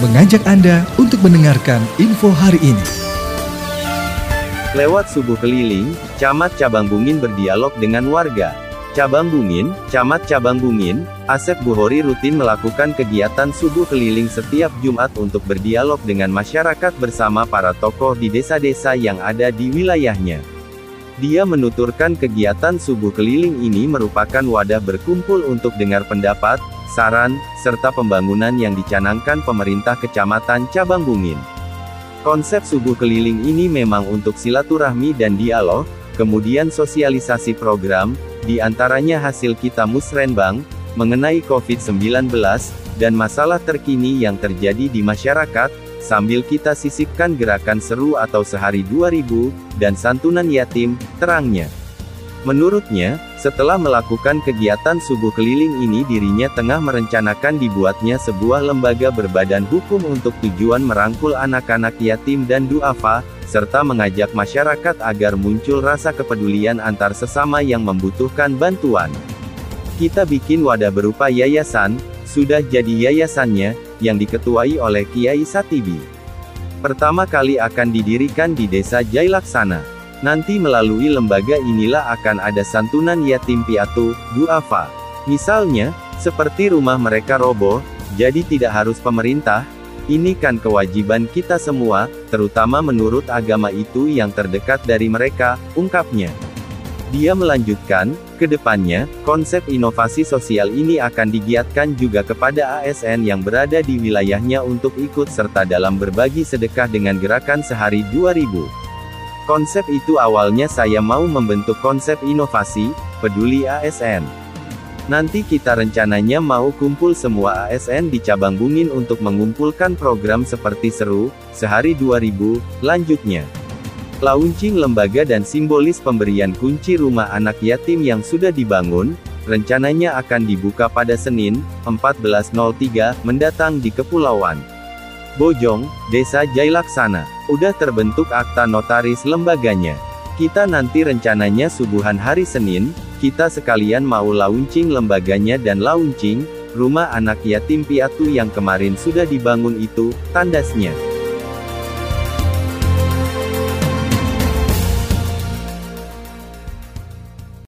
mengajak Anda untuk mendengarkan info hari ini. Lewat subuh keliling, Camat Cabang Bungin berdialog dengan warga. Cabang Bungin, Camat Cabang Bungin, Asep Buhori rutin melakukan kegiatan subuh keliling setiap Jumat untuk berdialog dengan masyarakat bersama para tokoh di desa-desa yang ada di wilayahnya. Dia menuturkan kegiatan subuh keliling ini merupakan wadah berkumpul untuk dengar pendapat, saran, serta pembangunan yang dicanangkan pemerintah Kecamatan Cabang Bungin. Konsep subuh keliling ini memang untuk silaturahmi dan dialog, kemudian sosialisasi program, di antaranya hasil kita musrenbang, mengenai COVID-19, dan masalah terkini yang terjadi di masyarakat, sambil kita sisipkan gerakan seru atau sehari 2000, dan santunan yatim, terangnya. Menurutnya, setelah melakukan kegiatan subuh keliling ini dirinya tengah merencanakan dibuatnya sebuah lembaga berbadan hukum untuk tujuan merangkul anak-anak yatim dan duafa, serta mengajak masyarakat agar muncul rasa kepedulian antar sesama yang membutuhkan bantuan. Kita bikin wadah berupa yayasan, sudah jadi yayasannya, yang diketuai oleh Kiai Satibi. Pertama kali akan didirikan di Desa Jailaksana. Nanti melalui lembaga inilah akan ada santunan yatim piatu, duafa. Misalnya, seperti rumah mereka roboh, jadi tidak harus pemerintah, ini kan kewajiban kita semua, terutama menurut agama itu yang terdekat dari mereka, ungkapnya. Dia melanjutkan, ke depannya, konsep inovasi sosial ini akan digiatkan juga kepada ASN yang berada di wilayahnya untuk ikut serta dalam berbagi sedekah dengan gerakan sehari 2000. Konsep itu awalnya saya mau membentuk konsep inovasi, peduli ASN. Nanti kita rencananya mau kumpul semua ASN di cabang Bungin untuk mengumpulkan program seperti seru, sehari 2000, lanjutnya. Launching lembaga dan simbolis pemberian kunci rumah anak yatim yang sudah dibangun, rencananya akan dibuka pada Senin, 14.03, mendatang di Kepulauan Bojong, Desa Jailaksana. Udah terbentuk akta notaris lembaganya. Kita nanti rencananya subuhan hari Senin, kita sekalian mau launching lembaganya dan launching, rumah anak yatim piatu yang kemarin sudah dibangun itu, tandasnya.